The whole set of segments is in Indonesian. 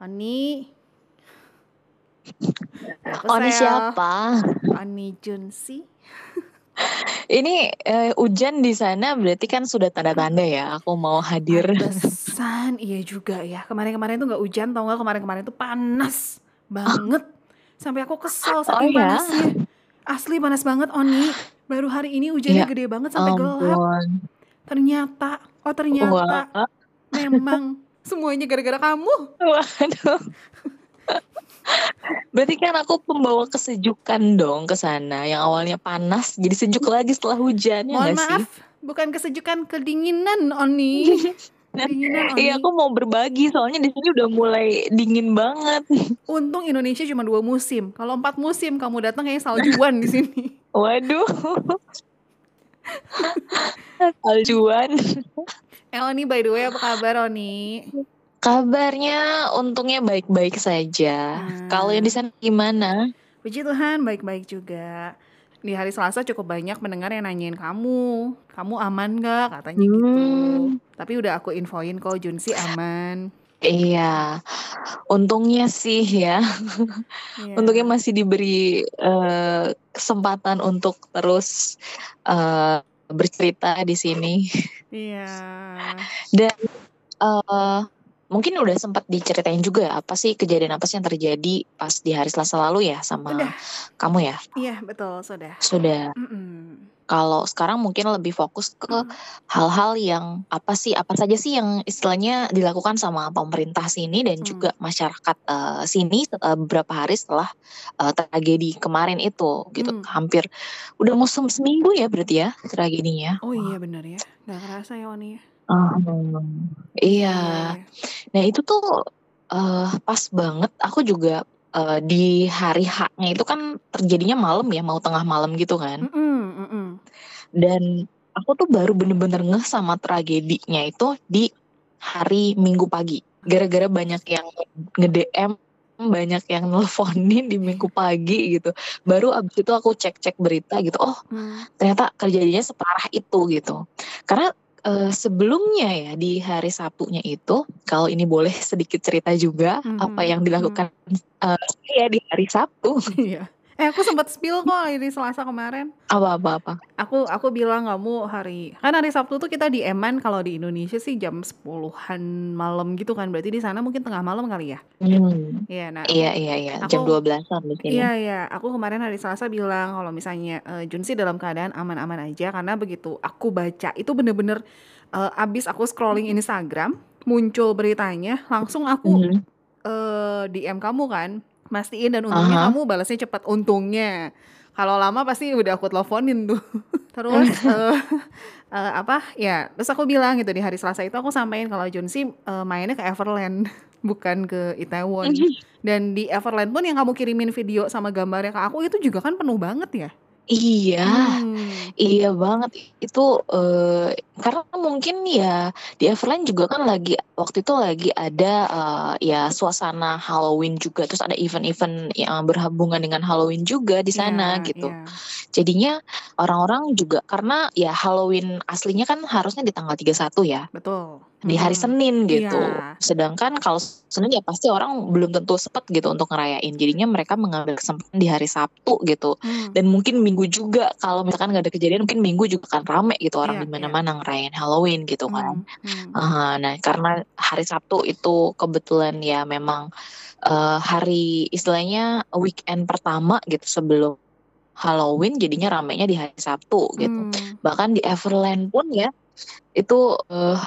Oni. Oni siapa? Oni Junsi. Ini eh, hujan di sana berarti kan sudah tanda-tanda ya aku mau hadir. Pantesan, iya juga ya. Kemarin-kemarin tuh nggak hujan, tau nggak? Kemarin-kemarin tuh panas banget. Sampai aku kesel Oh saking ya? panasnya. Asli panas banget, Oni. Baru hari ini hujannya Ya gede banget sampai gelap. Ternyata, oh ternyata Wah, memang semuanya gara-gara kamu. waduh. Berarti kan aku pembawa kesejukan dong ke sana. Yang awalnya panas jadi sejuk lagi setelah hujan ya Mohon sih? maaf, bukan kesejukan, kedinginan, Oni. Kedinginan, Iya Oni. aku mau berbagi soalnya di sini udah mulai dingin banget. Untung Indonesia cuma dua musim. Kalau empat musim kamu datang kayak saljuan di sini. Waduh. Saljuan. Eh Oni, by the way, apa kabar Oni? Kabarnya untungnya baik-baik saja. Kalau yang di sana gimana? puji Tuhan, baik-baik juga. Di hari Selasa cukup banyak mendengar yang nanyain kamu. Kamu aman gak? Katanya gitu. Hmm, Tapi udah aku infoin kok Junsi aman. iya. Untungnya sih ya. Untungnya Iya. masih diberi eh, kesempatan untuk terus eh, bercerita di sini. Iya. Dan eh, mungkin udah sempat diceritain juga apa sih kejadian apa sih yang terjadi pas di hari Selasa lalu ya sama Udah. kamu ya? Iya, betul, sudah. Sudah. Mm-mm. Kalau sekarang mungkin lebih fokus ke Mm. hal-hal yang apa sih, apa saja sih yang istilahnya dilakukan sama pemerintah sini dan Hmm. juga masyarakat eh, sini eh, beberapa hari setelah eh, tragedi kemarin itu gitu. Hmm. Hampir udah mau sem- seminggu ya berarti ya tragedinya. Oh iya bener ya. Gak kerasa ya Oni ya. Hmm, Iya. Nah itu tuh eh, pas banget. Aku juga eh, di hari H-nya itu kan terjadinya malam ya, mau tengah malam gitu kan. Mm-mm, mm-mm. Dan aku tuh baru bener-bener ngeh sama tragedinya itu di hari Minggu pagi. Gara-gara banyak yang nge-DM, banyak yang nelfonin di Minggu pagi gitu. Baru abis itu aku cek-cek berita gitu. Oh Hmm. ternyata kejadiannya separah itu gitu. Karena eh, sebelumnya ya di hari Sabtunya itu, kalau ini boleh sedikit cerita juga apa Mhm, yang dilakukan eh, saya di hari Sabtu. Eh aku sempat spill kok hari Selasa kemarin. Apa-apa-apa. Aku aku bilang kamu hari kan hari Sabtu tuh kita di Eman kalau di Indonesia sih jam 10-an malam gitu kan. Berarti di sana mungkin tengah malam kali ya. Hmm. Iya, nah Iya iya iya jam aku 12-an di sini. Iya iya, aku kemarin hari Selasa bilang kalau misalnya eh, Junsi dalam keadaan aman-aman aja karena begitu aku baca itu bener-bener eh, abis aku scrolling Instagram muncul beritanya langsung aku Mhm. eh, DM kamu kan mastiin dan untungnya Aha. kamu balasnya cepat. Untungnya. Kalau lama pasti udah aku teleponin tuh. Terus? Eh, eh, apa? Ya terus aku bilang gitu di hari Selasa itu aku sampaikan kalau Junsi eh, mainnya ke Everland bukan ke Itaewon. Dan di Everland pun yang kamu kirimin video sama gambarnya ke aku itu juga kan penuh banget ya Iya, hmm. iya banget itu eh, karena mungkin ya di Everland juga kan lagi waktu itu lagi ada eh, ya suasana Halloween juga terus ada event-event yang berhubungan dengan Halloween juga di sana Iya, gitu. iya. Jadinya orang-orang juga karena ya Halloween aslinya kan harusnya di tanggal 31 ya, betul di hari. Senin gitu. iya Sedangkan kalau Senin ya pasti orang belum tentu sempat gitu untuk ngerayain. Jadinya mereka mengambil kesempatan di hari Sabtu gitu. Hmm. Dan mungkin Minggu juga kalau misalkan nggak ada kejadian mungkin Minggu juga kan rame gitu orang iya di iya mana-mana ngerayain Halloween gitu kan. Hmm, hmm. Ah, nah karena hari Sabtu itu kebetulan ya memang eh, hari istilahnya weekend pertama gitu sebelum Halloween jadinya ramenya di hari Sabtu gitu. Hmm. Bahkan di Everland pun ya itu eh,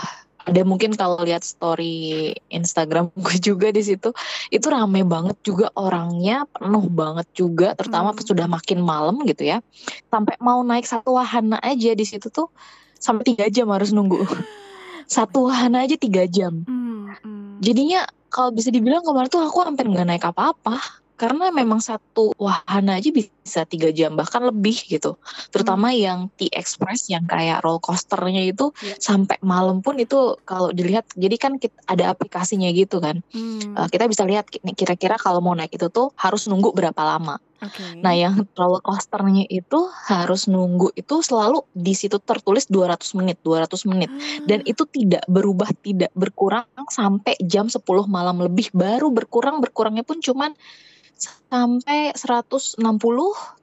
ada mungkin kalau lihat story Instagram gue juga di situ itu rame banget juga orangnya penuh banget juga terutama Hmm. sudah makin malam gitu ya sampai mau naik satu wahana aja di situ tuh sampai tiga jam harus nunggu satu wahana aja tiga jam Hmm, hmm. jadinya kalau bisa dibilang kemarin tuh aku hampir nggak naik apa-apa karena memang satu wahana aja bisa tiga jam bahkan lebih gitu. Terutama yang T-Express yang kayak roller coasternya itu Iya. sampai malam pun itu kalau dilihat jadi kan kit- ada aplikasinya gitu kan. Hmm, Eh, kita bisa lihat ki- kira-kira kalau mau naik itu tuh harus nunggu berapa lama. oke. Nah, yang roller coasternya itu harus nunggu itu selalu di situ tertulis 200 menit, 200 menit. Dan Ah, itu tidak berubah, tidak berkurang sampai jam 10 malam lebih. Baru berkurang, berkurangnya pun cuman sampai 160,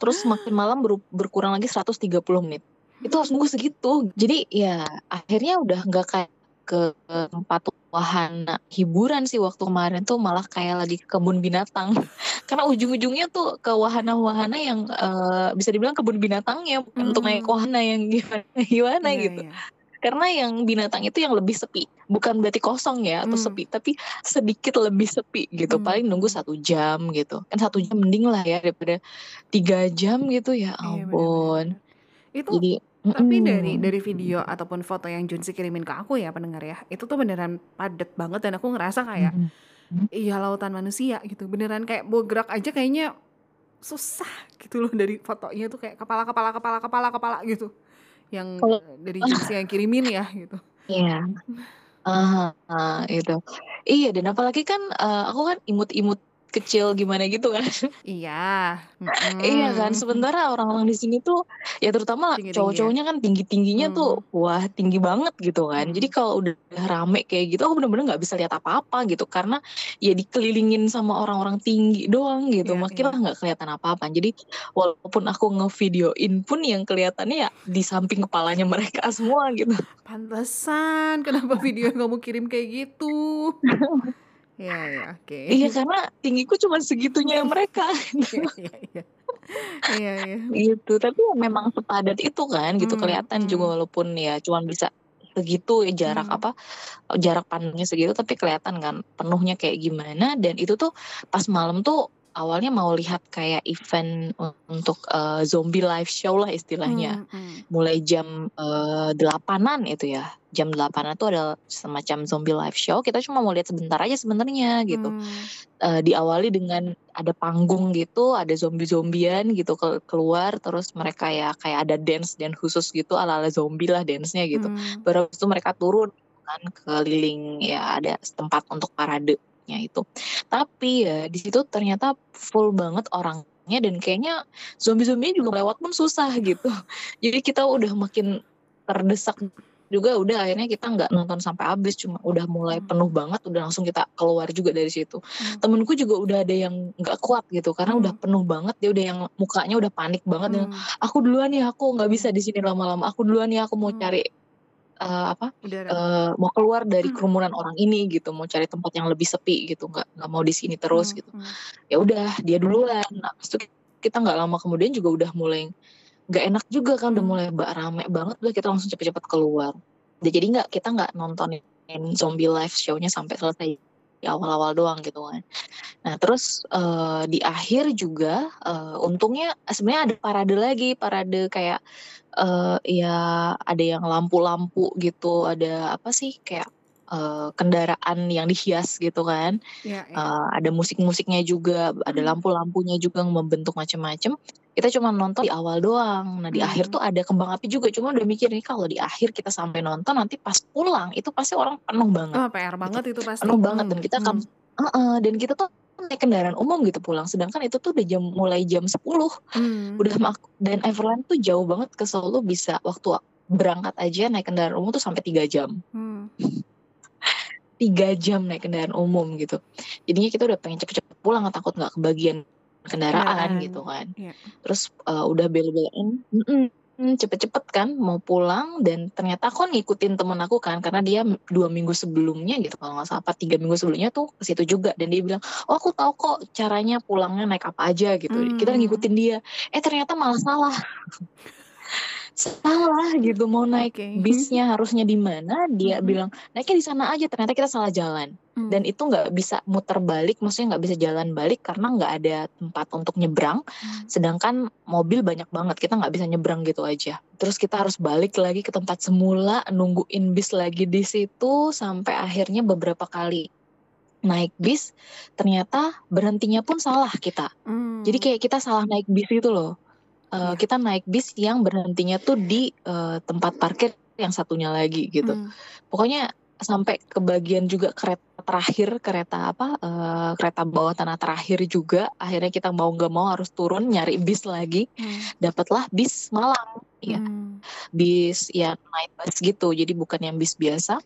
terus makin malam beru- berkurang lagi 130 menit. Itu harus nunggu segitu. Jadi ya akhirnya udah nggak kayak ke tempat wahana hiburan sih waktu kemarin tuh malah kayak lagi ke kebun binatang. Karena ujung-ujungnya tuh ke wahana-wahana yang eh, bisa dibilang kebun binatangnya bukan untuk naik Hmm. wahana yang gimana gimana Iya, gitu. iya. Karena yang binatang itu yang lebih sepi, bukan berarti kosong ya atau Hmm. sepi, tapi sedikit lebih sepi gitu. Hmm, Paling nunggu satu jam gitu. Kan satu jam mending lah ya daripada tiga jam gitu ya Iya, ampun. benar-benar. Itu Jadi tapi dari mm-mm. dari video ataupun foto yang Junsi kirimin ke aku ya pendengar ya, itu tuh beneran padet banget dan aku ngerasa kayak Mm-mm. iya lautan manusia gitu. Beneran kayak mau gerak aja kayaknya susah gitu loh dari fotonya tuh kayak kepala kepala kepala kepala kepala gitu. Yang eh, dari Junsi yang kirimin ya gitu. Iya, ah, ah, itu. Iya, dan apalagi kan eh, aku kan imut-imut kecil gimana gitu kan. Iya. Iya kan, sementara orang-orang di sini tuh ya terutama ya. cowok-cowoknya kan tinggi-tingginya Hmm. tuh wah tinggi banget gitu kan. Jadi Hmm. kalau udah rame kayak gitu aku bener-bener nggak bisa lihat apa-apa gitu karena ya dikelilingin sama orang-orang tinggi doang gitu. Iya, Makin iya. nggak kelihatan apa-apa. Jadi walaupun aku ngevideoin pun yang kelihatannya ya di samping kepalanya mereka semua gitu. Pantesan kenapa video yang kamu kirim kayak gitu. Iya, iya, oke. Iya karena tinggiku cuma segitunya mereka Iya, iya, iya. Iya, iya. gitu. Tapi ya memang sepadat itu kan gitu Hmm, kelihatan juga hmm. walaupun ya cuma bisa segitu ya jarak Hmm. apa jarak pandangnya segitu tapi kelihatan kan penuhnya kayak gimana dan itu tuh pas malam tuh awalnya mau lihat kayak event untuk eh, zombie live show lah istilahnya Hmm, hmm. mulai jam eh, delapanan itu ya jam delapanan tuh ada semacam zombie live show kita cuma mau lihat sebentar aja sebenarnya gitu Hmm. Eh, diawali dengan ada panggung gitu, ada zombie-zombian gitu ke- keluar, terus mereka ya kayak ada dance dan khusus gitu ala-ala zombie lah dance-nya gitu. Hmm. Baru itu mereka turun kan keliling ya ada tempat untuk itu. Tapi ya di situ ternyata full banget orangnya dan kayaknya zombie-zombinya juga lewat pun susah gitu. Jadi kita udah makin terdesak juga udah akhirnya kita nggak nonton sampai habis cuma udah mulai Hmm. penuh banget udah langsung kita keluar juga dari situ Hmm. temenku juga udah ada yang nggak kuat gitu karena udah Hmm. penuh banget dia udah yang mukanya udah panik banget dan Hmm. aku duluan ya aku nggak bisa di sini lama-lama aku duluan ya aku mau Hmm. cari eh, apa Udara. eh, mau keluar dari Hmm. kerumunan orang ini gitu mau cari tempat yang lebih sepi gitu nggak nggak mau di sini terus Hmm, gitu hmm. ya udah dia duluan nah, itu kita nggak lama kemudian juga udah mulai nggak enak juga kan udah Hmm. mulai ba- rame banget udah kita langsung cepet-cepet keluar jadi nggak kita nggak nontonin zombie live show-nya sampai selesai di awal-awal doang gitu kan nah terus eh, di akhir juga eh, untungnya sebenarnya ada parade lagi parade kayak eh, ya ada yang lampu-lampu gitu ada apa sih kayak eh, kendaraan yang dihias gitu kan Iya, iya. Eh, ada musik-musiknya juga, ada Hmm. lampu-lampunya juga membentuk macam-macam. Kita cuma nonton di awal doang. Nah, di akhir Hmm. tuh ada kembang api juga. Cuma udah mikir nih kalau di akhir kita sampai nonton nanti pas pulang itu pasti orang penuh banget. Wah, PR banget itu pasti. Penuh banget dan Hmm, kita hmm. Heeh, dan kita tuh naik kendaraan umum gitu pulang. Sedangkan itu tuh udah jam mulai jam 10. Hmm. Udah mak- dan Everland tuh jauh banget ke Solo bisa waktu berangkat aja naik kendaraan umum tuh sampai 3 jam. Hmm. tiga jam naik kendaraan umum gitu. Jadinya kita udah pengen cepet-cepet pulang takut nggak kebagian kendaraan Kendaraan. gitu kan. Iya. Terus eh, udah bel-belain, "Mm-mm, mm, cepet-cepet kan mau pulang dan ternyata aku ngikutin temen aku kan karena dia dua minggu sebelumnya gitu kalau nggak salah apa tiga minggu sebelumnya tuh ke situ juga dan dia bilang oh aku tahu kok caranya pulangnya naik apa aja gitu kita Hmm. ngikutin dia eh ternyata malah salah salah gitu mau naik Oke. bisnya harusnya di mana dia Mm-mm. bilang naiknya di sana aja ternyata kita salah jalan Hmm. dan itu nggak bisa muter balik maksudnya nggak bisa jalan balik karena nggak ada tempat untuk nyebrang Hmm. sedangkan mobil banyak banget kita nggak bisa nyebrang gitu aja terus kita harus balik lagi ke tempat semula nungguin bis lagi di situ sampai akhirnya beberapa kali naik bis ternyata berhentinya pun salah kita Hmm. jadi kayak kita salah naik bis itu loh uh, Iya. kita naik bis yang berhentinya tuh di uh, tempat parkir yang satunya lagi gitu. Hmm. Pokoknya sampai ke bagian juga kereta terakhir kereta apa uh, kereta bawah tanah terakhir juga akhirnya kita mau nggak mau harus turun nyari bis lagi Hmm. dapatlah bis malam ya Hmm. bis ya night bus gitu jadi bukan yang bis biasa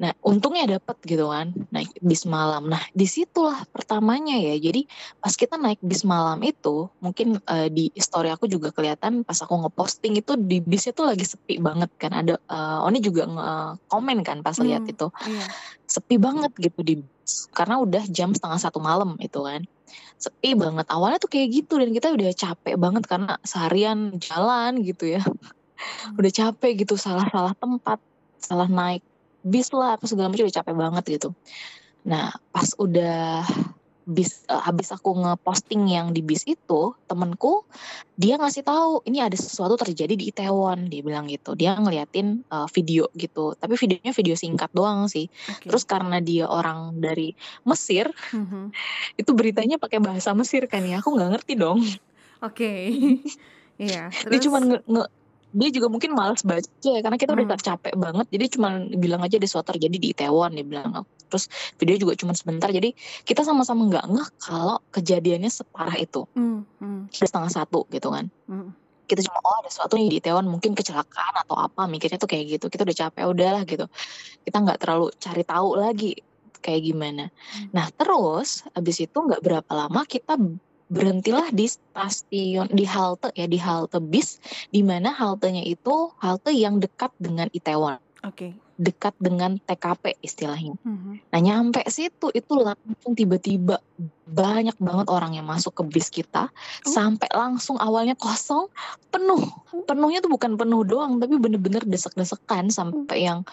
nah untungnya dapat gitu kan naik bis malam. Nah di situlah pertamanya ya. Jadi pas kita naik bis malam itu mungkin eh, di story aku juga kelihatan pas aku ngeposting itu di bisnya tuh lagi sepi banget kan. Ada eh, Oni juga nge-komen kan pas lihat Hmm. itu. Iya. sepi banget gitu di bis karena udah jam setengah satu malam itu kan. Sepi banget. Awalnya tuh kayak gitu dan kita udah capek banget karena seharian jalan gitu ya. Udah capek gitu salah-salah tempat salah naik bis lah apa segala macam udah capek banget gitu nah pas udah bis eh, habis aku ngeposting yang di bis itu temenku dia ngasih tahu ini ada sesuatu terjadi di Itaewon dia bilang gitu dia ngeliatin eh, video gitu tapi videonya video singkat doang sih Oke. terus karena dia orang dari Mesir Mhm. itu beritanya pakai bahasa Mesir kan ya aku nggak ngerti dong Oke. Iya. dia Terus. cuma nge, nge- dia juga mungkin malas baca ya karena kita udah Hmm. capek banget jadi cuma bilang aja ada sesuatu terjadi di Itaewon dia bilang terus video juga cuma sebentar jadi kita sama-sama nggak ngeh kalau kejadiannya separah itu Hmm. Hmm. setengah satu gitu kan Hmm. kita cuma oh ada sesuatu nih di Itaewon mungkin kecelakaan atau apa mikirnya tuh kayak gitu kita udah capek udahlah gitu kita nggak terlalu cari tahu lagi kayak gimana Hmm. nah terus habis itu nggak berapa lama kita berhentilah di stasiun di halte ya di halte bis di mana haltenya itu halte yang dekat dengan Itaewon Oke. dekat dengan TKP istilahnya. Mhm. Nah nyampe situ itu langsung tiba-tiba banyak banget orang yang masuk ke bis kita. Oh. sampai langsung awalnya kosong penuh. Penuhnya tuh bukan penuh doang tapi bener-bener desek-desekan sampai yang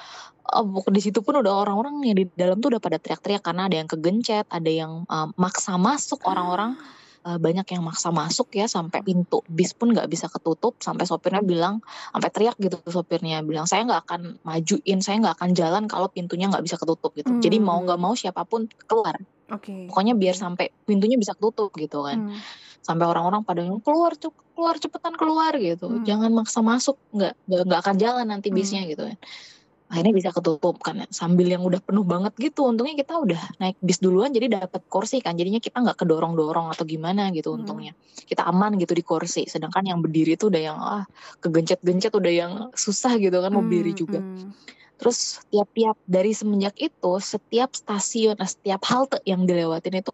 oh, di situ pun udah orang-orang yang di dalam tuh udah pada teriak-teriak karena ada yang kegencet ada yang uh, maksa masuk orang-orang uh, banyak yang maksa masuk ya sampai pintu bis pun nggak bisa ketutup sampai sopirnya bilang sampai teriak gitu sopirnya bilang saya nggak akan majuin saya nggak akan jalan kalau pintunya nggak bisa ketutup gitu jadi mau nggak mau siapa pun keluar Oke. pokoknya biar sampai pintunya bisa ketutup gitu kan Hmm. sampai orang-orang pada bilang, keluar keluar cepetan keluar gitu Hmm. jangan maksa masuk nggak nggak nggak akan jalan nanti Hmm. bisnya gitu kan akhirnya bisa ketutup kan sambil yang udah penuh banget gitu untungnya kita udah naik bis duluan jadi dapat kursi kan jadinya kita nggak kedorong dorong atau gimana gitu Hmm. untungnya kita aman gitu di kursi sedangkan yang berdiri tuh udah yang ah kegencet gencet udah yang susah gitu kan mau berdiri Hmm, juga hmm. Terus tiap-tiap dari semenjak itu setiap stasiun, eh, setiap halte yang dilewatin itu,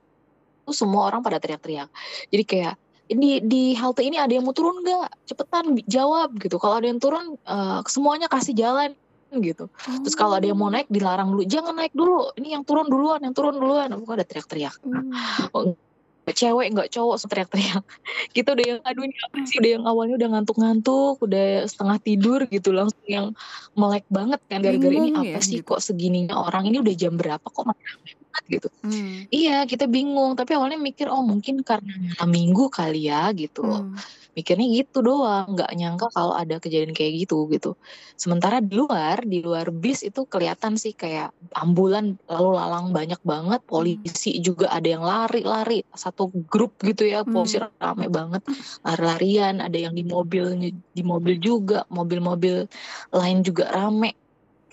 tuh semua orang pada teriak-teriak. Jadi kayak ini di halte ini ada yang mau turun nggak? Cepetan jawab gitu. Kalau ada yang turun, eh, semuanya kasih jalan gitu. Terus kalau ada yang mau naik dilarang dulu, jangan naik dulu. Ini yang turun duluan, yang turun duluan. Pokoknya ada teriak-teriak. Hmm. Cewek nggak cowok teriak-teriak. Kita udah yang aduh ini apa sih? Udah yang awalnya udah ngantuk-ngantuk, udah setengah tidur gitu langsung yang melek banget kan gara-gara ini Bingung apa ya, sih gitu. kok segininya orang ini udah jam berapa kok masih banget gitu. Hmm. Iya kita bingung tapi awalnya mikir oh mungkin karena malam minggu kali ya gitu. Hmm. Mikirnya gitu doang, nggak nyangka kalau ada kejadian kayak gitu gitu. Sementara di luar, di luar bis itu kelihatan sih kayak ambulan lalu lalang banyak banget, polisi juga ada yang lari-lari satu grup gitu ya, polisi Hmm. rame banget, lari-larian, ada yang di mobil di mobil juga, mobil-mobil lain juga rame.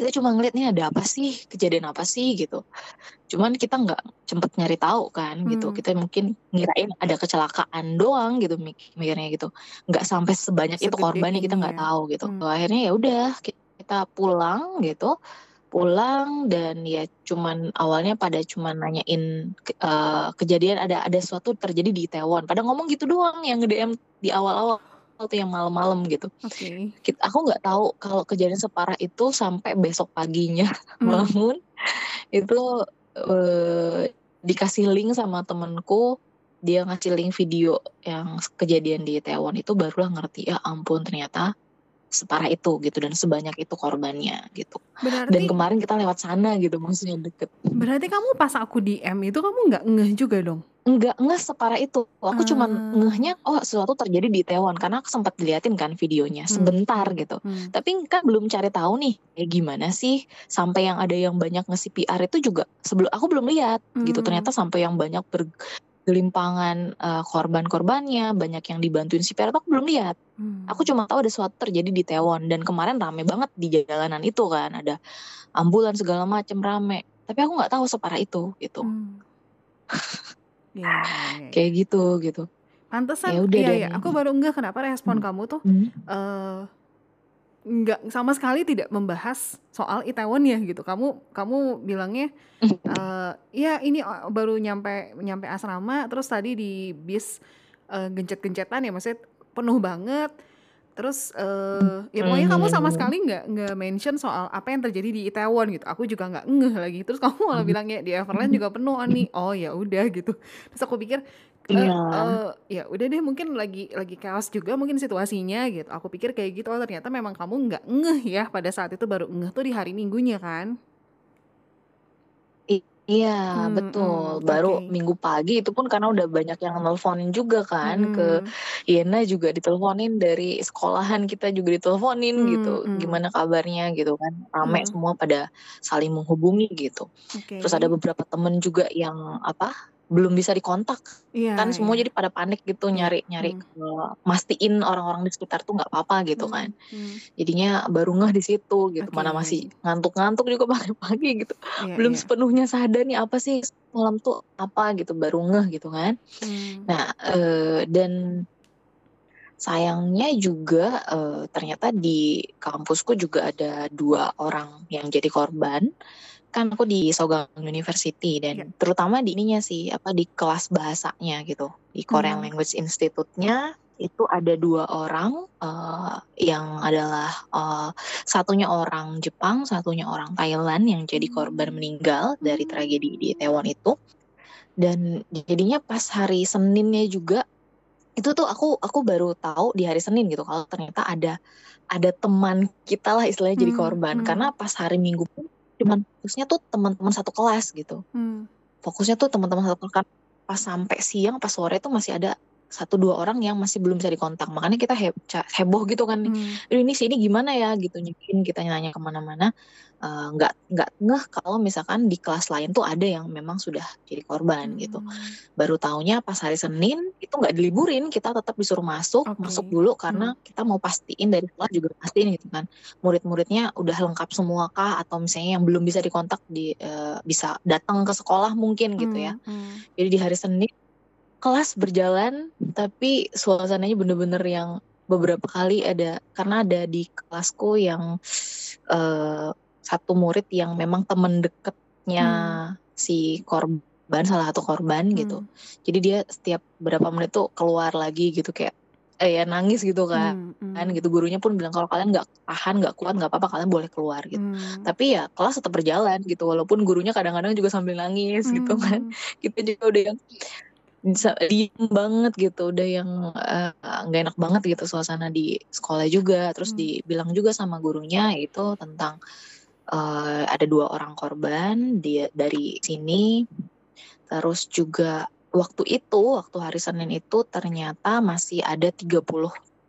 Kita cuma ngeliat nih ada apa sih, kejadian apa sih gitu. Cuman kita nggak sempet nyari tahu kan gitu. Hmm. Kita mungkin ngirain ada kecelakaan doang gitu mik- mikirnya gitu. Nggak sampai sebanyak itu Segede korbannya kita nggak ya. tahu gitu. Hmm. Akhirnya ya udah ki- kita pulang gitu. Pulang dan ya cuman awalnya pada cuman nanyain eh, kejadian ada ada sesuatu terjadi di Itaewon. Pada ngomong gitu doang yang nge-DM di awal-awal tuh yang malam-malam gitu. Oke. Kita, aku nggak tahu kalau kejadian separah itu sampai besok paginya Hmm. bangun itu eh, dikasih link sama temenku dia ngasih link video yang kejadian di Itaewon itu barulah ngerti ya ampun ternyata separah itu gitu dan sebanyak itu korbannya gitu dan Berarti kemarin kita lewat sana gitu maksudnya deket berarti kamu pas aku DM itu kamu nggak ngeh juga dong? Enggak enggak separah itu aku cuman Ah. ngehnya oh sesuatu terjadi di Itaewon karena aku sempat diliatin kan videonya Hmm. sebentar gitu Hmm. tapi kan belum cari tahu nih kayak gimana sih sampai yang ada yang banyak nge-CPR itu juga sebelum aku belum lihat gitu Hmm. ternyata sampai yang banyak gelimpangan uh, korban-korbannya, banyak yang dibantuin si aku belum lihat. Hmm. Aku cuma tahu ada sesuatu terjadi di Taiwan dan kemarin rame banget di jalanan itu kan, ada ambulans segala macam rame. Tapi aku nggak tahu separah itu gitu. Hmm. yeah, yeah. Kayak gitu gitu. Pantesan, ya udah iya, iya. Aku baru enggak kenapa respon hmm. kamu tuh hmm. uh, nggak sama sekali tidak membahas soal Itaewon ya gitu. Kamu kamu bilangnya uh, ya ini baru nyampe nyampe asrama terus tadi di bis uh, gencet-gencetan ya maksudnya penuh banget. Terus uh, ya pokoknya kamu sama sekali nggak nggak mention soal apa yang terjadi di Itaewon gitu. Aku juga nggak ngeh lagi. Terus kamu malah bilangnya di Everland juga penuh nih. Oh ya udah gitu. Terus aku pikir Iya. Uh, ya udah deh mungkin lagi lagi chaos juga mungkin situasinya gitu. Aku pikir kayak gitu, oh ternyata memang kamu nggak ngeh ya pada saat itu baru ngeh tuh di hari Minggunya kan? Iya, Hmm, betul. hmm, Baru okay. Minggu pagi itu pun karena udah banyak yang nelponin juga kan ke hmm. Yena juga diteleponin dari sekolahan kita juga diteleponin gitu, hmm. gimana kabarnya gitu kan. Rame hmm. semua pada saling menghubungi gitu. Terus ada beberapa temen juga yang apa belum bisa dikontak iya, kan semua iya. jadi pada panik gitu iya, nyari nyari hmm. mastiin orang-orang di sekitar tuh nggak apa-apa gitu hmm. kan hmm. jadinya baru ngeh di situ gitu okay. mana masih ngantuk-ngantuk juga pagi-pagi gitu iya, belum iya. sepenuhnya sadar nih apa sih malam tuh apa gitu baru ngeh gitu kan hmm. nah uh, dan sayangnya juga uh, ternyata di kampusku juga ada dua orang yang jadi korban kan aku di Sogang University dan yeah. terutama di ininya sih apa di kelas bahasanya gitu di Korean hmm. Language Institute-nya itu ada dua orang uh, yang adalah uh, satunya orang Jepang, satunya orang Thailand yang jadi hmm. korban meninggal dari hmm. tragedi di Taiwan itu. Dan jadinya pas hari Seninnya juga itu tuh aku aku baru tahu di hari Senin gitu kalau ternyata ada ada teman kita lah istilahnya jadi korban hmm. karena pas hari Minggu pun cuman fokusnya tuh teman-teman satu kelas gitu. Hmm. fokusnya tuh teman-teman satu kelas. Pas sampai siang pas sore tuh masih ada satu dua orang yang masih belum bisa dikontak makanya kita he heboh gitu kan hmm. ini sih ini gimana ya gitu nyekin kita nanya ke mana-mana eh, nggak uh, nggak ngeh kalau misalkan di kelas lain tuh ada yang memang sudah jadi korban gitu. hmm. gitu baru taunya pas hari Senin itu nggak diliburin kita tetap disuruh masuk okay. masuk dulu karena hmm. kita mau pastiin dari kelas juga pastiin gitu kan murid-muridnya udah lengkap semua kah atau misalnya yang belum bisa dikontak di uh, bisa datang ke sekolah mungkin gitu ya hmm. Hmm. jadi di hari Senin kelas berjalan tapi suasananya bener-bener yang beberapa kali ada karena ada di kelasku yang uh, satu murid yang memang temen deketnya hmm. si korban salah satu korban hmm. gitu jadi dia setiap berapa menit tuh keluar lagi gitu kayak eh ya nangis gitu kan hmm, hmm. kan gitu gurunya pun bilang kalau kalian nggak tahan nggak kuat nggak apa-apa kalian boleh keluar gitu hmm. tapi ya kelas tetap berjalan gitu walaupun gurunya kadang-kadang juga sambil nangis hmm. gitu kan kita juga udah yang diem banget gitu udah yang eh, nggak uh, enak banget gitu suasana di sekolah juga terus hmm. dibilang juga sama gurunya itu tentang uh, ada dua orang korban dia dari sini terus juga waktu itu waktu hari Senin itu ternyata masih ada 30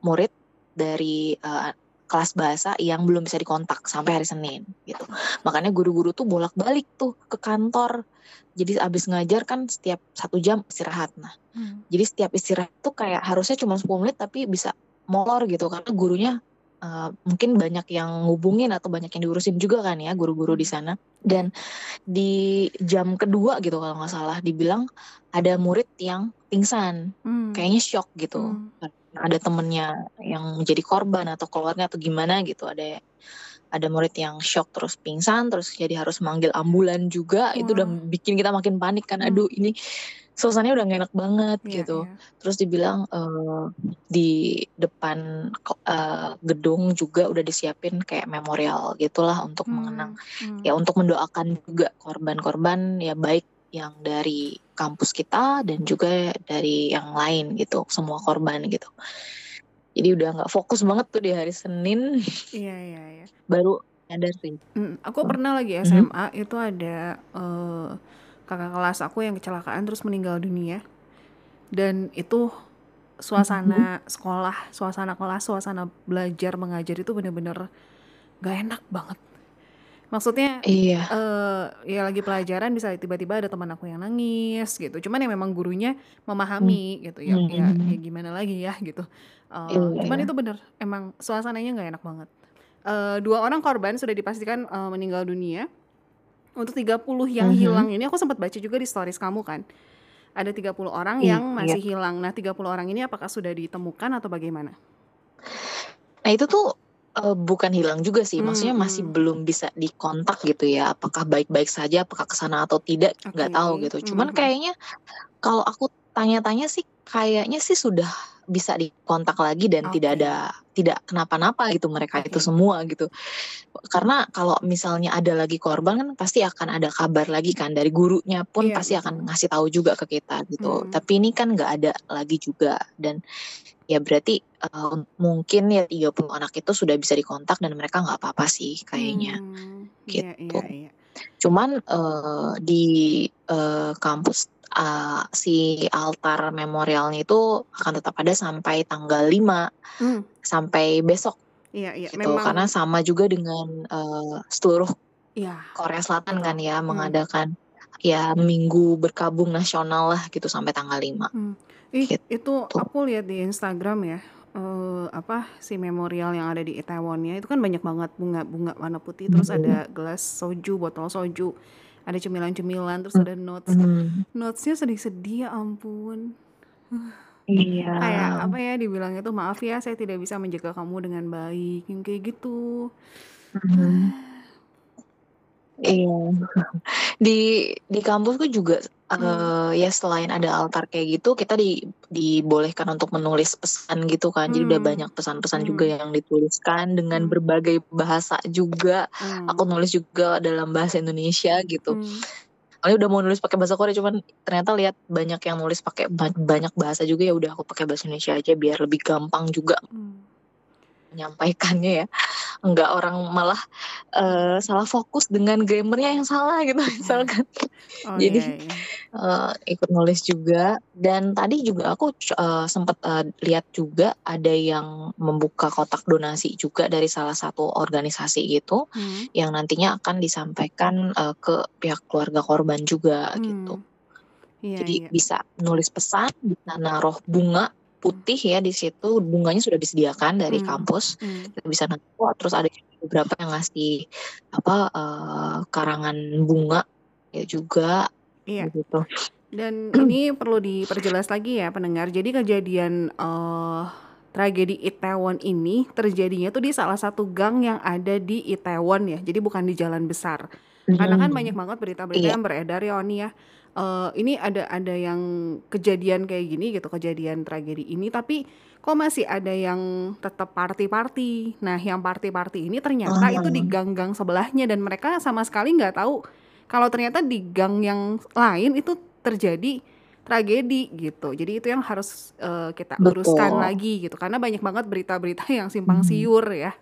murid dari uh, kelas bahasa yang belum bisa dikontak sampai hari Senin gitu. Makanya guru-guru tuh bolak-balik tuh ke kantor. Jadi abis ngajar kan setiap satu jam istirahat. Nah, hmm. jadi setiap istirahat tuh kayak harusnya cuma 10 menit tapi bisa molor gitu karena gurunya uh, mungkin banyak yang ngubungin atau banyak yang diurusin juga kan ya guru-guru di sana. Dan di jam kedua gitu kalau nggak salah dibilang ada murid yang pingsan, hmm. kayaknya shock gitu. Hmm ada temennya yang menjadi korban atau keluarga atau gimana gitu ada ada murid yang shock terus pingsan terus jadi harus manggil ambulan juga wow. itu udah bikin kita makin panik kan aduh hmm. ini suasananya udah gak enak banget yeah, gitu yeah. terus dibilang uh, di depan uh, gedung juga udah disiapin kayak memorial gitulah untuk hmm. mengenang hmm. ya untuk mendoakan juga korban-korban ya baik yang dari kampus kita dan juga dari yang lain gitu semua korban gitu. Jadi udah nggak fokus banget tuh di hari Senin. Iya iya iya. Baru ada sih. Mm, aku pernah lagi SMA mm-hmm. itu ada uh, kakak kelas aku yang kecelakaan terus meninggal dunia. Dan itu suasana mm-hmm. sekolah suasana kelas suasana belajar mengajar itu bener-bener gak enak banget Maksudnya Iya. eh ya lagi pelajaran bisa tiba-tiba ada teman aku yang nangis gitu. Cuman ya memang gurunya memahami gitu ya. Ya, ya Mhm. gimana lagi ya gitu. Eh, Iya cuman ya. itu bener, emang suasananya nggak enak banget. Eh, dua orang korban sudah dipastikan eh, meninggal dunia. Untuk 30 yang Mhm. hilang ini aku sempat baca juga di stories kamu kan. Ada 30 orang Iya. yang masih hilang. Nah, 30 orang ini apakah sudah ditemukan atau bagaimana? Nah, itu tuh eh, bukan hilang juga sih. Maksudnya masih Hmm. belum bisa dikontak gitu ya. Apakah baik-baik saja, apakah ke sana atau tidak, nggak tahu Oke. gitu. Cuman Mhm. kayaknya kalau aku tanya-tanya sih kayaknya sih sudah bisa dikontak lagi dan tidak Oke. ada tidak kenapa-napa gitu mereka itu Oke. semua gitu. Karena kalau misalnya ada lagi korban kan pasti akan ada kabar lagi kan dari gurunya pun Iya, pasti akan ngasih tahu juga ke kita gitu. Hmm. Tapi ini kan nggak ada lagi juga dan ya berarti eh, mungkin ya 30 anak itu sudah bisa dikontak dan mereka nggak apa-apa sih kayaknya Hmm, iya gitu. iya iya. Cuman eh, di eh, kampus eh, si altar memorialnya itu akan tetap ada sampai tanggal 5 Hmm. sampai besok Iya iya, gitu. Karena memang sama juga dengan eh, seluruh iya, Korea Selatan kan ya Hmm. mengadakan ya minggu berkabung nasional lah gitu sampai tanggal 5 Hmm. Ih, gitu. itu aku lihat di Instagram ya. eh, apa si memorial yang ada di Itaewonnya itu kan banyak banget bunga-bunga warna putih terus ada gelas soju, botol soju, ada cemilan-cemilan terus ada notes. Mhm. Notesnya sedih-sedih ya ampun. Iya. Kayak apa ya dibilangnya tuh maaf ya saya tidak bisa menjaga kamu dengan baik kayak gitu. Mhm. Iya. Di di kampusku juga Hmm. eh, ya selain ada altar kayak gitu, kita di dibolehkan untuk menulis pesan gitu kan. Jadi udah Hmm. banyak pesan-pesan juga Hmm. yang dituliskan dengan Hmm. berbagai bahasa juga. Aku Hmm. nulis juga dalam bahasa Indonesia gitu. Hmm. Awalnya udah mau nulis pakai bahasa Korea cuman ternyata lihat banyak yang nulis pakai ba- banyak bahasa juga ya udah aku pakai bahasa Indonesia aja biar lebih gampang juga Hmm. menyampaikannya ya. Enggak orang malah eh, salah fokus dengan grammarnya yang salah gitu misalkan. Oh Jadi iya iya. eh, ikut nulis juga dan tadi juga aku eh, sempat eh, lihat juga ada yang membuka kotak donasi juga dari salah satu organisasi gitu Hmm. yang nantinya akan disampaikan eh, ke pihak keluarga korban juga gitu. Hmm. Iya Jadi iya. bisa nulis pesan, bisa naruh bunga putih ya di situ bunganya sudah disediakan dari Hmm. kampus Hmm. Kita bisa naruh terus ada beberapa yang ngasih apa eh, karangan bunga ya juga Iya. gitu. Dan ini perlu diperjelas lagi ya pendengar. Jadi kejadian eh tragedi Itaewon ini terjadinya tuh di salah satu gang yang ada di Itaewon ya. Jadi bukan di jalan besar. Karena kan Hmm. banyak banget berita-berita Iya. yang beredar ya Oni ya. Eh ini ada ada yang kejadian kayak gini gitu, kejadian tragedi ini tapi kok masih ada yang tetap party-party. Nah, yang party-party ini ternyata itu di Ah. gang-gang sebelahnya dan mereka sama sekali nggak tahu kalau ternyata di gang yang lain itu terjadi tragedi gitu. Jadi itu yang harus eh, kita luruskan Betul. lagi gitu. Karena banyak banget berita-berita yang simpang Mhm. siur ya.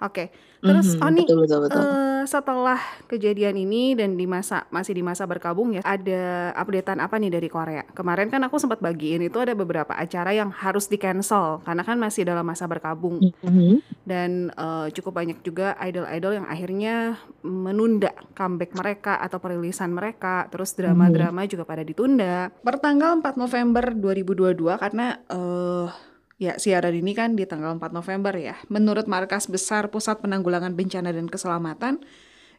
Oke. Terus Mhm, Oni betul betul betul. eh, setelah kejadian ini dan di masa masih di masa berkabung ya, ada updatean apa nih dari Korea? Kemarin kan aku sempat bagiin itu ada beberapa acara yang harus di cancel karena kan masih dalam masa berkabung Mhm. dan eh, cukup banyak juga idol-idol yang akhirnya menunda comeback mereka atau perilisan mereka. Terus Mhm. drama-drama juga pada ditunda. Pertanggal 4 November 2022 karena eh ya siaran ini kan di tanggal 4 November ya. Menurut Markas Besar Pusat Penanggulangan Bencana dan Keselamatan,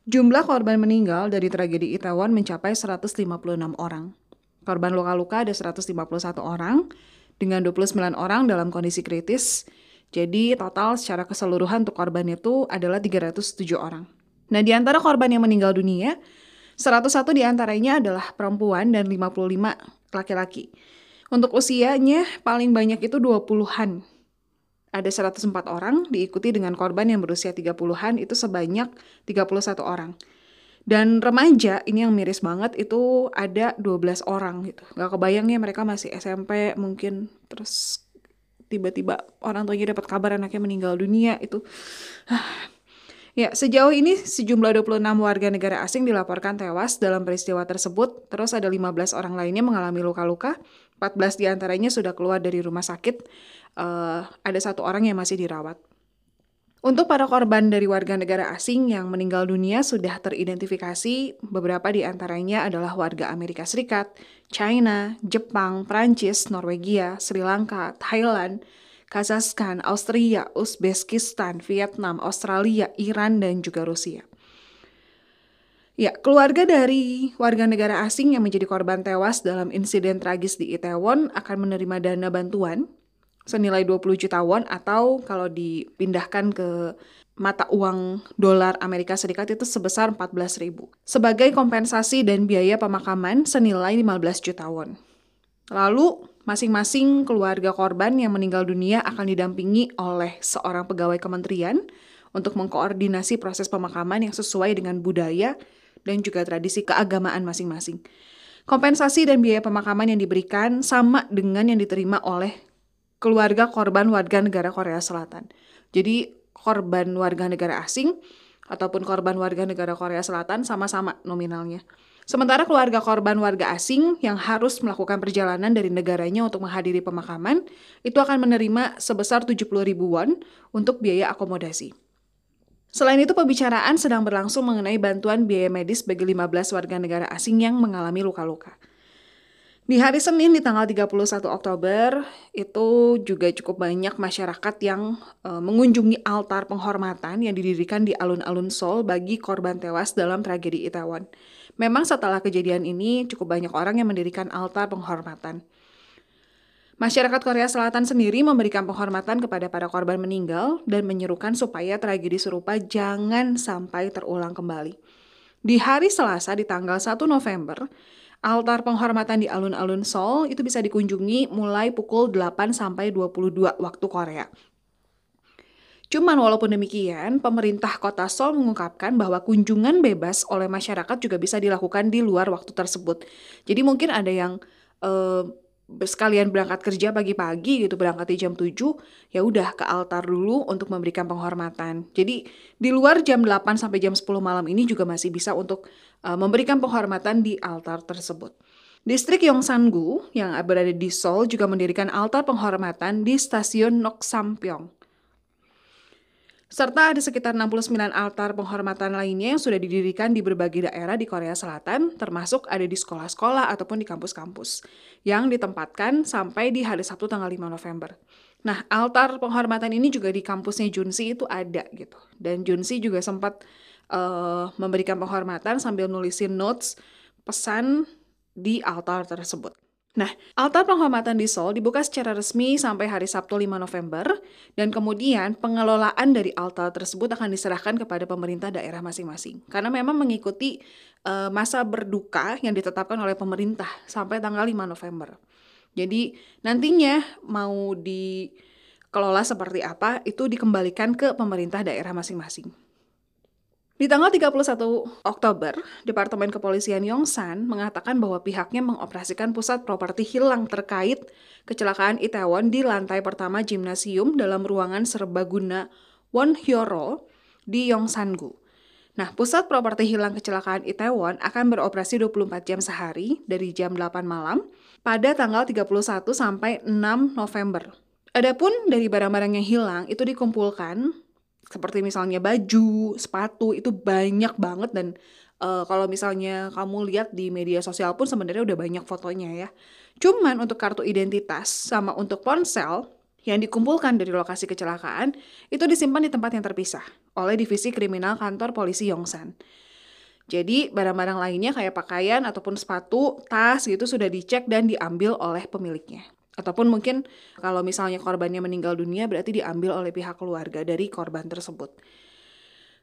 jumlah korban meninggal dari tragedi Itaewon mencapai 156 orang. Korban luka-luka ada 151 orang dengan 29 orang dalam kondisi kritis. Jadi total secara keseluruhan untuk korban itu adalah 307 orang. Nah, di antara korban yang meninggal dunia, 101 di antaranya adalah perempuan dan 55 laki-laki. Untuk usianya paling banyak itu 20-an. Ada 104 orang, diikuti dengan korban yang berusia 30-an itu sebanyak 31 orang. Dan remaja, ini yang miris banget, itu ada 12 orang gitu. Gak kebayang ya mereka masih SMP mungkin, terus tiba-tiba orang tuanya dapat kabar anaknya meninggal dunia itu. Ya, sejauh ini sejumlah 26 warga negara asing dilaporkan tewas dalam peristiwa tersebut. Terus ada 15 orang lainnya mengalami luka-luka. 14 di antaranya sudah keluar dari rumah sakit. Eh, ada satu orang yang masih dirawat. Untuk para korban dari warga negara asing yang meninggal dunia sudah teridentifikasi, beberapa di antaranya adalah warga Amerika Serikat, China, Jepang, Prancis, Norwegia, Sri Lanka, Thailand, Kazakhstan, Austria, Uzbekistan, Vietnam, Australia, Iran, dan juga Rusia. Ya, keluarga dari warga negara asing yang menjadi korban tewas dalam insiden tragis di Itaewon akan menerima dana bantuan senilai 20 juta won atau kalau dipindahkan ke mata uang dolar Amerika Serikat itu sebesar 14 ribu. Sebagai kompensasi dan biaya pemakaman senilai 15 juta won. Lalu, masing-masing keluarga korban yang meninggal dunia akan didampingi oleh seorang pegawai kementerian untuk mengkoordinasi proses pemakaman yang sesuai dengan budaya dan juga tradisi keagamaan masing-masing. Kompensasi dan biaya pemakaman yang diberikan sama dengan yang diterima oleh keluarga korban warga negara Korea Selatan. Jadi korban warga negara asing ataupun korban warga negara Korea Selatan sama-sama nominalnya. Sementara keluarga korban warga asing yang harus melakukan perjalanan dari negaranya untuk menghadiri pemakaman itu akan menerima sebesar 70 ribu won untuk biaya akomodasi. Selain itu, pembicaraan sedang berlangsung mengenai bantuan biaya medis bagi 15 warga negara asing yang mengalami luka-luka. Di hari Senin di tanggal 31 Oktober itu juga cukup banyak masyarakat yang e, mengunjungi altar penghormatan yang didirikan di alun-alun Seoul bagi korban tewas dalam tragedi Itaewon. Memang setelah kejadian ini cukup banyak orang yang mendirikan altar penghormatan. Masyarakat Korea Selatan sendiri memberikan penghormatan kepada para korban meninggal dan menyerukan supaya tragedi serupa jangan sampai terulang kembali. Di hari Selasa di tanggal 1 November, Altar penghormatan di alun-alun Seoul itu bisa dikunjungi mulai pukul 8 sampai 22 waktu Korea. Cuman walaupun demikian, pemerintah kota Seoul mengungkapkan bahwa kunjungan bebas oleh masyarakat juga bisa dilakukan di luar waktu tersebut. Jadi mungkin ada yang uh, sekalian berangkat kerja pagi-pagi gitu berangkat di jam 7 ya udah ke altar dulu untuk memberikan penghormatan. Jadi di luar jam 8 sampai jam 10 malam ini juga masih bisa untuk uh, memberikan penghormatan di altar tersebut. Distrik Yongsan-gu yang berada di Seoul juga mendirikan altar penghormatan di stasiun Noksampyeong. Serta ada sekitar 69 altar penghormatan lainnya yang sudah didirikan di berbagai daerah di Korea Selatan, termasuk ada di sekolah-sekolah ataupun di kampus-kampus, yang ditempatkan sampai di hari Sabtu tanggal 5 November. Nah, altar penghormatan ini juga di kampusnya Junsi itu ada gitu. Dan Junsi juga sempat uh, memberikan penghormatan sambil nulisin notes pesan di altar tersebut. Nah, altar penghormatan di Seoul dibuka secara resmi sampai hari Sabtu 5 November dan kemudian pengelolaan dari altar tersebut akan diserahkan kepada pemerintah daerah masing-masing. Karena memang mengikuti uh, masa berduka yang ditetapkan oleh pemerintah sampai tanggal 5 November. Jadi nantinya mau dikelola seperti apa itu dikembalikan ke pemerintah daerah masing-masing. Di tanggal 31 Oktober, Departemen Kepolisian Yongsan mengatakan bahwa pihaknya mengoperasikan pusat properti hilang terkait kecelakaan Itaewon di lantai pertama gimnasium dalam ruangan serbaguna Wonhyoro di Yongsan-gu. Nah, pusat properti hilang kecelakaan Itaewon akan beroperasi 24 jam sehari dari jam 8 malam pada tanggal 31 sampai 6 November. Adapun dari barang-barang yang hilang itu dikumpulkan seperti misalnya baju, sepatu itu banyak banget dan uh, kalau misalnya kamu lihat di media sosial pun sebenarnya udah banyak fotonya ya. Cuman untuk kartu identitas sama untuk ponsel yang dikumpulkan dari lokasi kecelakaan itu disimpan di tempat yang terpisah oleh divisi kriminal kantor polisi Yongsan. Jadi barang-barang lainnya kayak pakaian ataupun sepatu, tas gitu sudah dicek dan diambil oleh pemiliknya. Ataupun mungkin kalau misalnya korbannya meninggal dunia berarti diambil oleh pihak keluarga dari korban tersebut.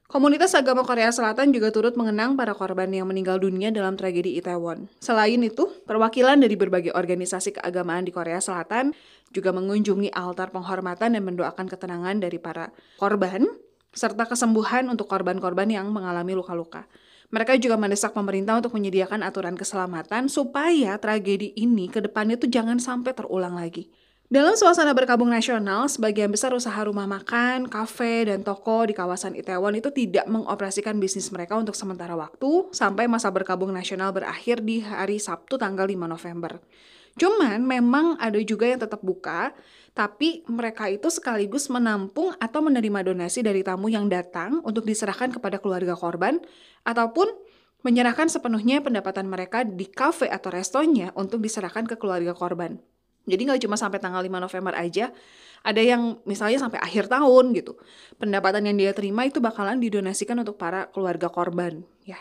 Komunitas agama Korea Selatan juga turut mengenang para korban yang meninggal dunia dalam tragedi Itaewon. Selain itu, perwakilan dari berbagai organisasi keagamaan di Korea Selatan juga mengunjungi altar penghormatan dan mendoakan ketenangan dari para korban, serta kesembuhan untuk korban-korban yang mengalami luka-luka. Mereka juga mendesak pemerintah untuk menyediakan aturan keselamatan supaya tragedi ini ke depannya tuh jangan sampai terulang lagi. Dalam suasana berkabung nasional, sebagian besar usaha rumah makan, kafe, dan toko di kawasan Itaewon itu tidak mengoperasikan bisnis mereka untuk sementara waktu sampai masa berkabung nasional berakhir di hari Sabtu tanggal 5 November. Cuman memang ada juga yang tetap buka, tapi mereka itu sekaligus menampung atau menerima donasi dari tamu yang datang untuk diserahkan kepada keluarga korban ataupun menyerahkan sepenuhnya pendapatan mereka di kafe atau restonya untuk diserahkan ke keluarga korban. Jadi nggak cuma sampai tanggal 5 November aja, ada yang misalnya sampai akhir tahun gitu. Pendapatan yang dia terima itu bakalan didonasikan untuk para keluarga korban, ya.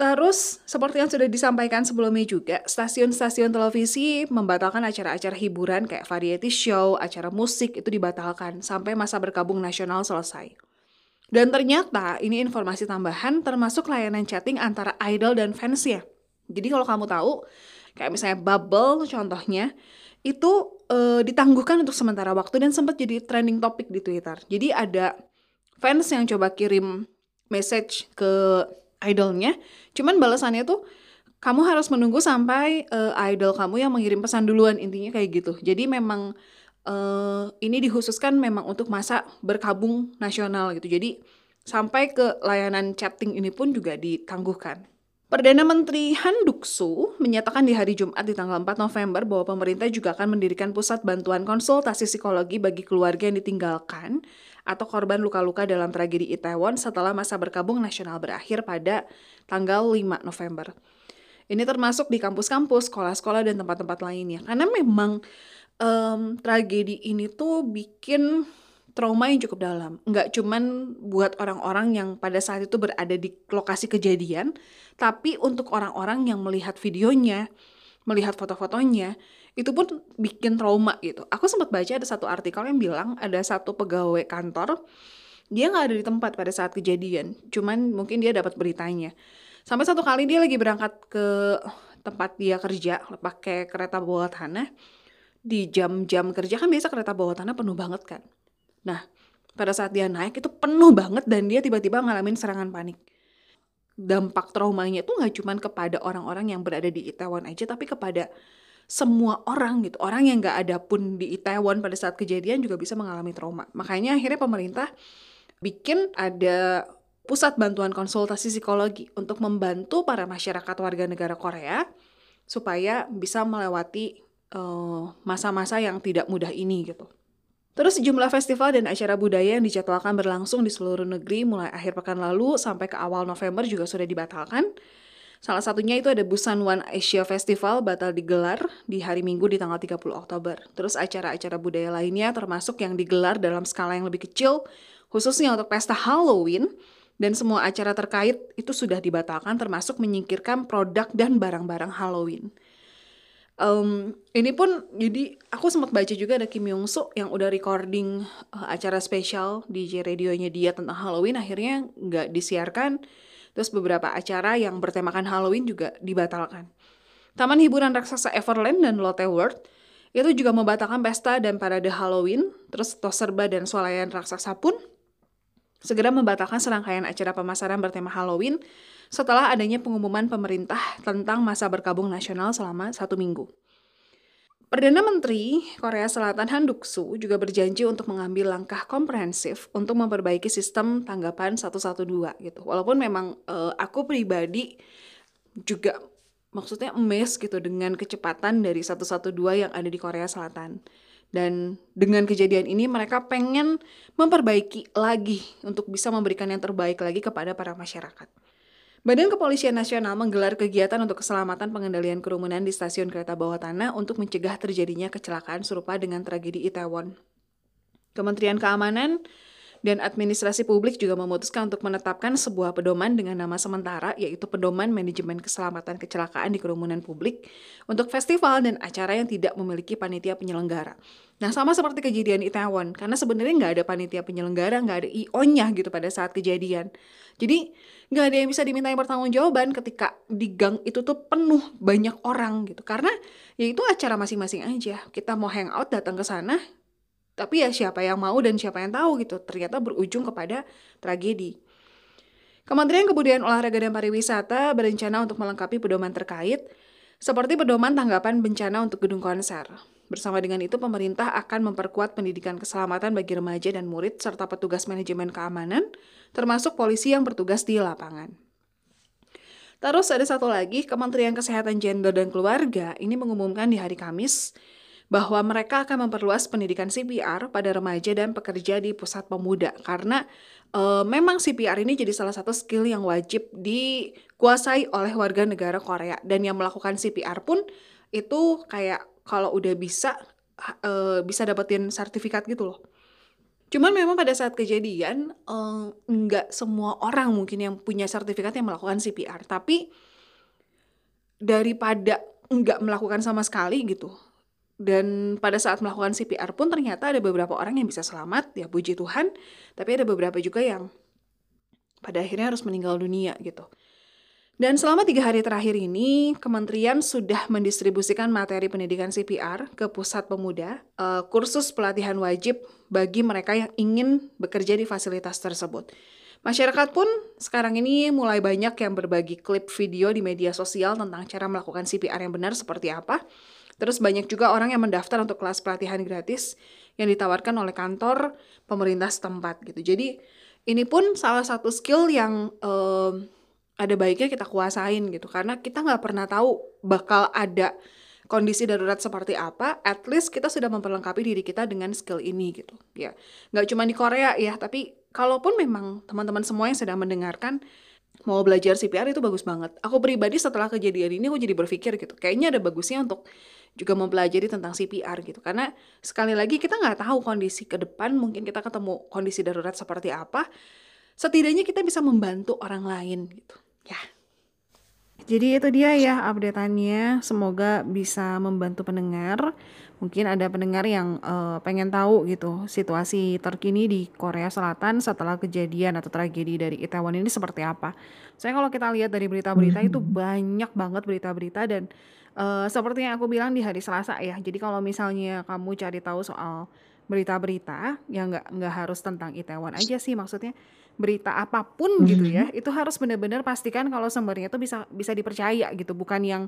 Terus, seperti yang sudah disampaikan sebelumnya juga, stasiun-stasiun televisi membatalkan acara-acara hiburan kayak variety show, acara musik itu dibatalkan sampai masa berkabung nasional selesai. Dan ternyata ini informasi tambahan termasuk layanan chatting antara idol dan fansnya. Jadi kalau kamu tahu, kayak misalnya bubble contohnya itu uh, ditangguhkan untuk sementara waktu dan sempat jadi trending topik di Twitter. Jadi ada fans yang coba kirim message ke idolnya, cuman balasannya tuh kamu harus menunggu sampai uh, idol kamu yang mengirim pesan duluan intinya kayak gitu. Jadi memang uh, ini dikhususkan memang untuk masa berkabung nasional gitu. Jadi sampai ke layanan chatting ini pun juga ditangguhkan. Perdana Menteri Han Duksoo menyatakan di hari Jumat di tanggal 4 November bahwa pemerintah juga akan mendirikan pusat bantuan konsultasi psikologi bagi keluarga yang ditinggalkan atau korban luka-luka dalam tragedi Itaewon setelah masa berkabung nasional berakhir pada tanggal 5 November. Ini termasuk di kampus-kampus, sekolah-sekolah, dan tempat-tempat lainnya. Karena memang um, tragedi ini tuh bikin trauma yang cukup dalam. Nggak cuman buat orang-orang yang pada saat itu berada di lokasi kejadian, tapi untuk orang-orang yang melihat videonya, melihat foto-fotonya, itu pun bikin trauma gitu. Aku sempat baca ada satu artikel yang bilang ada satu pegawai kantor, dia nggak ada di tempat pada saat kejadian, cuman mungkin dia dapat beritanya. Sampai satu kali dia lagi berangkat ke tempat dia kerja, pakai kereta bawah tanah, di jam-jam kerja kan biasa kereta bawah tanah penuh banget kan. Nah, pada saat dia naik itu penuh banget dan dia tiba-tiba ngalamin serangan panik. Dampak traumanya itu nggak cuma kepada orang-orang yang berada di Itaewon aja tapi kepada semua orang gitu. Orang yang nggak ada pun di Itaewon pada saat kejadian juga bisa mengalami trauma. Makanya akhirnya pemerintah bikin ada pusat bantuan konsultasi psikologi untuk membantu para masyarakat warga negara Korea supaya bisa melewati eh, masa-masa uh, yang tidak mudah ini gitu. Terus sejumlah festival dan acara budaya yang dijadwalkan berlangsung di seluruh negeri mulai akhir pekan lalu sampai ke awal November juga sudah dibatalkan. Salah satunya itu ada Busan One Asia Festival batal digelar di hari Minggu di tanggal 30 Oktober. Terus acara-acara budaya lainnya termasuk yang digelar dalam skala yang lebih kecil, khususnya untuk pesta Halloween, dan semua acara terkait itu sudah dibatalkan termasuk menyingkirkan produk dan barang-barang Halloween. Um, ini pun jadi aku sempat baca juga ada Kim Yong Suk yang udah recording uh, acara spesial DJ radionya dia tentang Halloween akhirnya nggak disiarkan. Terus beberapa acara yang bertemakan Halloween juga dibatalkan. Taman hiburan raksasa Everland dan Lotte World itu juga membatalkan pesta dan parade Halloween. Terus Toserba dan Swalayan Raksasa pun segera membatalkan serangkaian acara pemasaran bertema Halloween setelah adanya pengumuman pemerintah tentang masa berkabung nasional selama satu minggu. Perdana Menteri Korea Selatan Han Duksoo juga berjanji untuk mengambil langkah komprehensif untuk memperbaiki sistem tanggapan 112 gitu. Walaupun memang uh, aku pribadi juga maksudnya emes gitu dengan kecepatan dari 112 yang ada di Korea Selatan. Dan dengan kejadian ini mereka pengen memperbaiki lagi untuk bisa memberikan yang terbaik lagi kepada para masyarakat. Badan Kepolisian Nasional menggelar kegiatan untuk keselamatan pengendalian kerumunan di stasiun kereta bawah tanah untuk mencegah terjadinya kecelakaan serupa dengan tragedi Itaewon. Kementerian Keamanan dan Administrasi Publik juga memutuskan untuk menetapkan sebuah pedoman dengan nama sementara yaitu Pedoman Manajemen Keselamatan Kecelakaan di Kerumunan Publik untuk festival dan acara yang tidak memiliki panitia penyelenggara. Nah sama seperti kejadian Itaewon, karena sebenarnya nggak ada panitia penyelenggara, nggak ada IO-nya gitu pada saat kejadian. Jadi nggak ada yang bisa diminta pertanggungjawaban ketika di gang itu tuh penuh banyak orang gitu. Karena ya itu acara masing-masing aja. Kita mau hangout datang ke sana, tapi ya siapa yang mau dan siapa yang tahu gitu. Ternyata berujung kepada tragedi. Kementerian Kebudayaan Olahraga dan Pariwisata berencana untuk melengkapi pedoman terkait seperti pedoman tanggapan bencana untuk gedung konser. Bersama dengan itu, pemerintah akan memperkuat pendidikan keselamatan bagi remaja dan murid, serta petugas manajemen keamanan, termasuk polisi yang bertugas di lapangan. Terus ada satu lagi, Kementerian Kesehatan Gender dan Keluarga ini mengumumkan di hari Kamis bahwa mereka akan memperluas pendidikan CPR pada remaja dan pekerja di pusat pemuda karena e, memang CPR ini jadi salah satu skill yang wajib dikuasai oleh warga negara Korea dan yang melakukan CPR pun itu kayak kalau udah bisa uh, bisa dapetin sertifikat gitu loh. Cuman memang pada saat kejadian uh, nggak semua orang mungkin yang punya sertifikat yang melakukan CPR, tapi daripada nggak melakukan sama sekali gitu. Dan pada saat melakukan CPR pun ternyata ada beberapa orang yang bisa selamat, ya puji Tuhan. Tapi ada beberapa juga yang pada akhirnya harus meninggal dunia gitu. Dan selama tiga hari terakhir ini, kementerian sudah mendistribusikan materi pendidikan CPR ke pusat pemuda, uh, kursus pelatihan wajib bagi mereka yang ingin bekerja di fasilitas tersebut. Masyarakat pun sekarang ini mulai banyak yang berbagi klip video di media sosial tentang cara melakukan CPR yang benar seperti apa. Terus banyak juga orang yang mendaftar untuk kelas pelatihan gratis yang ditawarkan oleh kantor pemerintah setempat gitu. Jadi ini pun salah satu skill yang uh, ada baiknya kita kuasain gitu karena kita nggak pernah tahu bakal ada kondisi darurat seperti apa, at least kita sudah memperlengkapi diri kita dengan skill ini gitu. Ya, nggak cuma di Korea ya, tapi kalaupun memang teman-teman semua yang sedang mendengarkan mau belajar CPR itu bagus banget. Aku pribadi setelah kejadian ini aku jadi berpikir gitu, kayaknya ada bagusnya untuk juga mempelajari tentang CPR gitu. Karena sekali lagi kita nggak tahu kondisi ke depan, mungkin kita ketemu kondisi darurat seperti apa. Setidaknya kita bisa membantu orang lain gitu. Ya. Jadi itu dia ya updateannya. Semoga bisa membantu pendengar. Mungkin ada pendengar yang uh, pengen tahu gitu situasi terkini di Korea Selatan setelah kejadian atau tragedi dari Itaewon ini seperti apa. Saya kalau kita lihat dari berita-berita itu hmm. banyak banget berita-berita dan uh, seperti yang aku bilang di hari Selasa ya. Jadi kalau misalnya kamu cari tahu soal berita-berita yang nggak nggak harus tentang Itaewon aja sih maksudnya berita apa pun gitu ya, itu harus benar-benar pastikan kalau sumbernya itu bisa bisa dipercaya gitu, bukan yang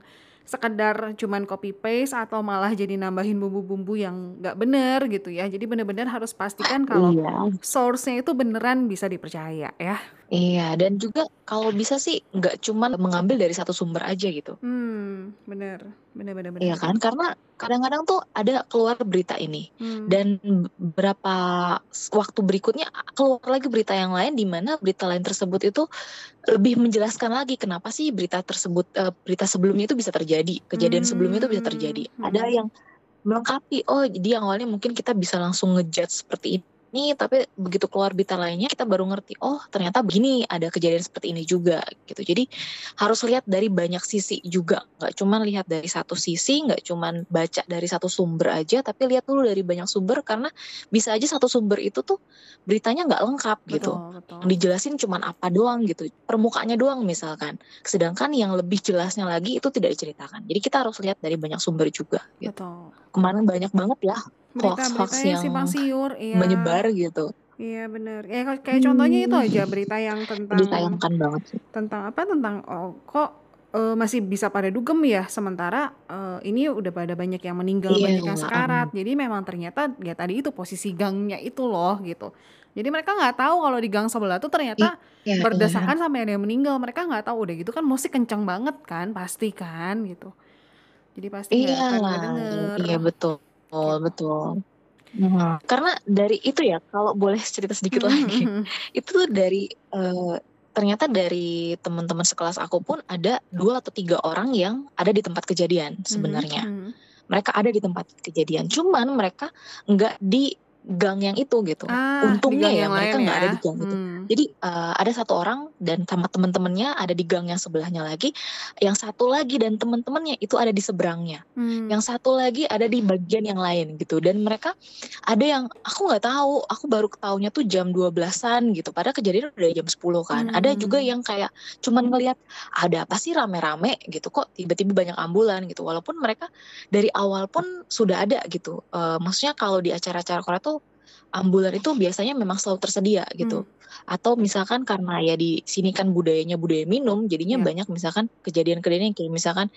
sekedar cuman copy paste atau malah jadi nambahin bumbu-bumbu yang nggak bener gitu ya. Jadi benar-benar harus pastikan kalau iya. source-nya itu beneran bisa dipercaya ya. Iya, dan juga kalau bisa sih nggak cuman mengambil dari satu sumber aja gitu. Hmm, bener, bener, bener, bener. Iya kan, karena kadang-kadang tuh ada keluar berita ini, hmm. dan berapa waktu berikutnya keluar lagi berita yang lain di mana berita lain tersebut itu lebih menjelaskan lagi kenapa sih berita tersebut uh, berita sebelumnya itu bisa terjadi, kejadian hmm. sebelumnya itu bisa terjadi. Hmm. Ada yang melengkapi, oh jadi awalnya mungkin kita bisa langsung ngejudge seperti ini ini tapi begitu keluar berita lainnya kita baru ngerti oh ternyata begini ada kejadian seperti ini juga gitu jadi harus lihat dari banyak sisi juga nggak cuma lihat dari satu sisi nggak cuma baca dari satu sumber aja tapi lihat dulu dari banyak sumber karena bisa aja satu sumber itu tuh beritanya nggak lengkap gitu betul. dijelasin cuma apa doang gitu permukaannya doang misalkan sedangkan yang lebih jelasnya lagi itu tidak diceritakan jadi kita harus lihat dari banyak sumber juga gitu. betul. kemarin banyak banget ya hoax-hoax yang simpang siur iya. menyebar gitu. Iya benar. Ya kayak hmm. contohnya itu aja berita yang tentang disayangkan banget sih. Tentang apa? Tentang oh, kok uh, masih bisa pada dugem ya sementara uh, ini udah pada banyak yang meninggal iya, banyak yang sekarat. Um. Jadi memang ternyata ya tadi itu posisi gangnya itu loh gitu. Jadi mereka nggak tahu kalau di gang sebelah tuh ternyata iya, iya. berdesakan iya. sampai ada yang meninggal. Mereka nggak tahu udah gitu kan musik kenceng banget kan pasti kan gitu. Jadi pasti nggak iya, akan denger. Iya betul. Betul, betul. Hmm. Karena dari itu ya, kalau boleh cerita sedikit hmm. lagi, itu tuh dari uh, ternyata dari teman-teman sekelas aku pun ada dua atau tiga orang yang ada di tempat kejadian sebenarnya. Hmm. Mereka ada di tempat kejadian, cuman mereka nggak di gang yang itu gitu. Ah, Untungnya ya mereka nggak ya? ada di gang itu. Hmm. Jadi uh, ada satu orang dan sama teman-temannya ada di gang yang sebelahnya lagi. Yang satu lagi dan teman-temannya itu ada di seberangnya. Hmm. Yang satu lagi ada di bagian yang lain gitu. Dan mereka ada yang aku nggak tahu, aku baru ketahunya tuh jam 12-an gitu. Padahal kejadian udah jam 10 kan. Hmm. Ada juga yang kayak cuman ngelihat ada apa sih rame-rame gitu kok tiba-tiba banyak ambulan gitu. Walaupun mereka dari awal pun sudah ada gitu. Uh, maksudnya kalau di acara-acara Korea tuh ambulan itu biasanya memang selalu tersedia gitu. Hmm. Atau misalkan karena ya di sini kan budayanya budaya minum, jadinya yeah. banyak misalkan kejadian-kejadian kayak misalkan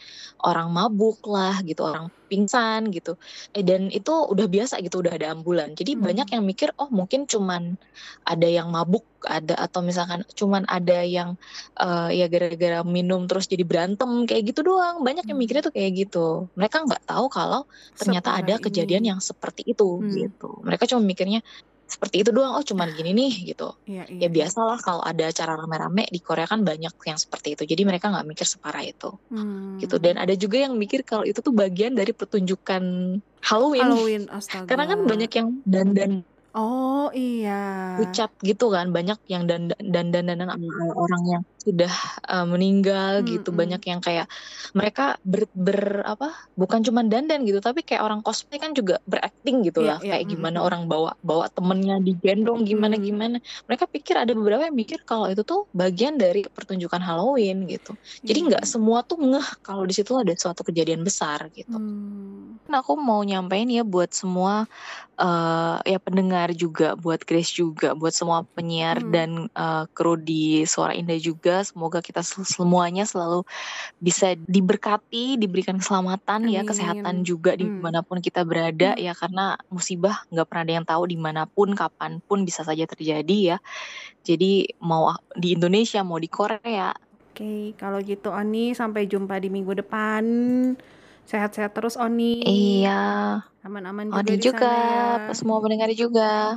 orang mabuk lah gitu, orang pingsan gitu. Eh, dan itu udah biasa gitu, udah ada ambulan. Jadi banyak Hmm. yang mikir, oh mungkin cuman ada yang mabuk, ada atau misalkan cuman ada yang eh, ya gara-gara minum terus jadi berantem kayak gitu doang. Banyak yang Hmm. mikirnya tuh kayak gitu. Mereka nggak tahu kalau ternyata Separah ada kejadian ini. yang seperti itu Hmm. gitu. Mereka cuma mikirnya seperti itu doang. Oh cuman gini nih gitu. Iya, iya, Ya iya. biasalah kalau ada acara rame-rame di Korea kan banyak yang seperti itu. Jadi mereka nggak mikir separah itu gitu. Dan Hmm. ada juga yang mikir kalau itu tuh bagian dari pertunjukan Halloween. Halloween, Karena kan banyak yang dandan Oh, iya. pucat gitu kan. Banyak yang dandan dandan sama orang yang sudah eh, meninggal gitu. Mm-mm. Banyak yang kayak mereka ber, ber- apa? Bukan cuma dandan gitu, tapi kayak orang cosplay kan juga berakting gitu Iya, lah. iya. Kayak gimana Mm-mm. orang bawa bawa temennya digendong gimana Mm. gimana. Mereka pikir ada beberapa yang mikir kalau itu tuh bagian dari pertunjukan Halloween gitu. Jadi Iya, nggak iya. semua tuh ngeh kalau di situ ada suatu kejadian besar gitu. Hmm. Nah, aku mau nyampein ya buat semua eh ya pendengar juga, buat Grace juga, buat semua penyiar Hmm. dan eh, kru di Suara Indah juga. Semoga kita semuanya selalu bisa diberkati, diberikan keselamatan ya, kesehatan Amin. juga Hmm. di mana pun kita berada Hmm. ya, karena musibah nggak pernah ada yang tahu di mana pun, kapan pun bisa saja terjadi ya. Jadi mau di Indonesia, mau di Korea. Oke, kalau gitu Oni sampai jumpa di minggu depan. Sehat-sehat terus Oni. Iya, Aman-aman juga di juga, sana ya. semua pendengar juga.